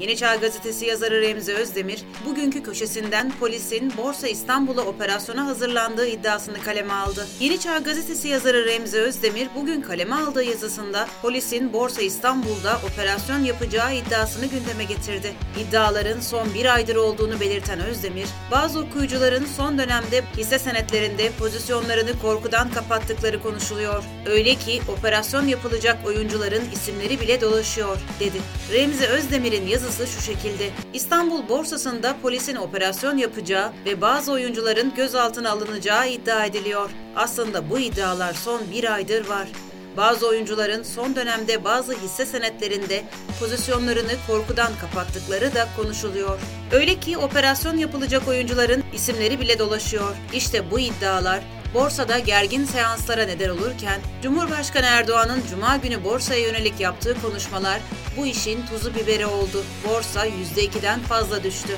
Yeni Çağ Gazetesi yazarı Remzi Özdemir, bugünkü köşesinden polisin Borsa İstanbul'a operasyona hazırlandığı iddiasını kaleme aldı. Yeni Çağ Gazetesi yazarı Remzi Özdemir, bugün kaleme aldığı yazısında polisin Borsa İstanbul'da operasyon yapacağı iddiasını gündeme getirdi. İddiaların son bir aydır olduğunu belirten Özdemir, bazı okuyucuların son dönemde hisse senetlerinde pozisyonlarını korkudan kapattıkları konuşuluyor. Öyle ki operasyon yapılacak oyuncuların isimleri bile dolaşıyor, dedi. Remzi Özdemir'in yazısı şu şekilde. İstanbul borsasında polisin operasyon yapacağı ve bazı oyuncuların gözaltına alınacağı iddia ediliyor. Aslında bu iddialar son bir aydır var. Bazı oyuncuların son dönemde bazı hisse senetlerinde pozisyonlarını korkudan kapattıkları da konuşuluyor. Öyle ki operasyon yapılacak oyuncuların isimleri bile dolaşıyor. İşte bu iddialar borsada gergin seanslara neden olurken Cumhurbaşkanı Erdoğan'ın cuma günü borsaya yönelik yaptığı konuşmalar bu işin tuzu biberi oldu. Borsa %2'den fazla düştü.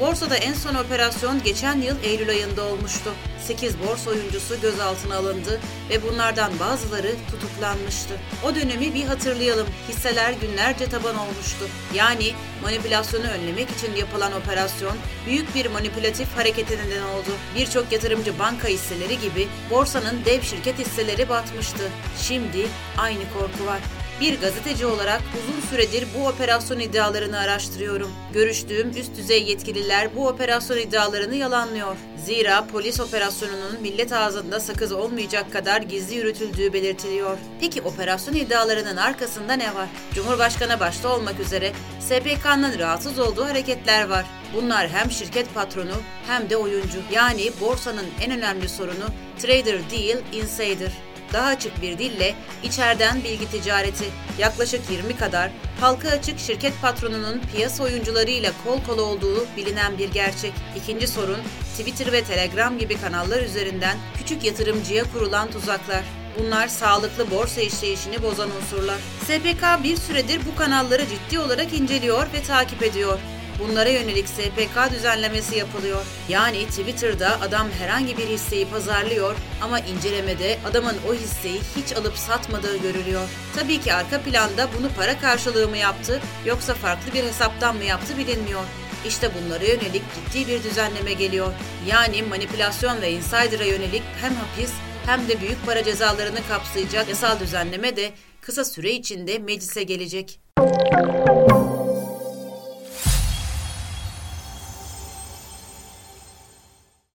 Borsada en son operasyon geçen yıl Eylül ayında olmuştu. 8 borsa oyuncusu gözaltına alındı ve bunlardan bazıları tutuklanmıştı. O dönemi bir hatırlayalım. Hisseler günlerce taban olmuştu. Yani manipülasyonu önlemek için yapılan operasyon büyük bir manipülatif harekete neden oldu. Birçok yatırımcı banka hisseleri gibi borsanın dev şirket hisseleri batmıştı. Şimdi aynı korku var. Bir gazeteci olarak uzun süredir bu operasyon iddialarını araştırıyorum. Görüştüğüm üst düzey yetkililer bu operasyon iddialarını yalanlıyor. Zira polis operasyonunun millet ağzında sakız olmayacak kadar gizli yürütüldüğü belirtiliyor. Peki operasyon iddialarının arkasında ne var? Cumhurbaşkanı başta olmak üzere SPK'nın rahatsız olduğu hareketler var. Bunlar hem şirket patronu hem de oyuncu. Yani borsanın en önemli sorunu trader değil insider daha açık bir dille içeriden bilgi ticareti yaklaşık 20 kadar halka açık şirket patronunun piyasa oyuncularıyla kol kola olduğu bilinen bir gerçek. İkinci sorun Twitter ve Telegram gibi kanallar üzerinden küçük yatırımcıya kurulan tuzaklar. Bunlar sağlıklı borsa işleyişini bozan unsurlar. SPK bir süredir bu kanalları ciddi olarak inceliyor ve takip ediyor. Bunlara yönelik SPK düzenlemesi yapılıyor. Yani Twitter'da adam herhangi bir hisseyi pazarlıyor ama incelemede adamın o hisseyi hiç alıp satmadığı görülüyor. Tabii ki arka planda bunu para karşılığı mı yaptı yoksa farklı bir hesaptan mı yaptı bilinmiyor. İşte bunlara yönelik ciddi bir düzenleme geliyor. Yani manipülasyon ve insider'a yönelik hem hapis hem de büyük para cezalarını kapsayacak yasal düzenleme de kısa süre içinde meclise gelecek.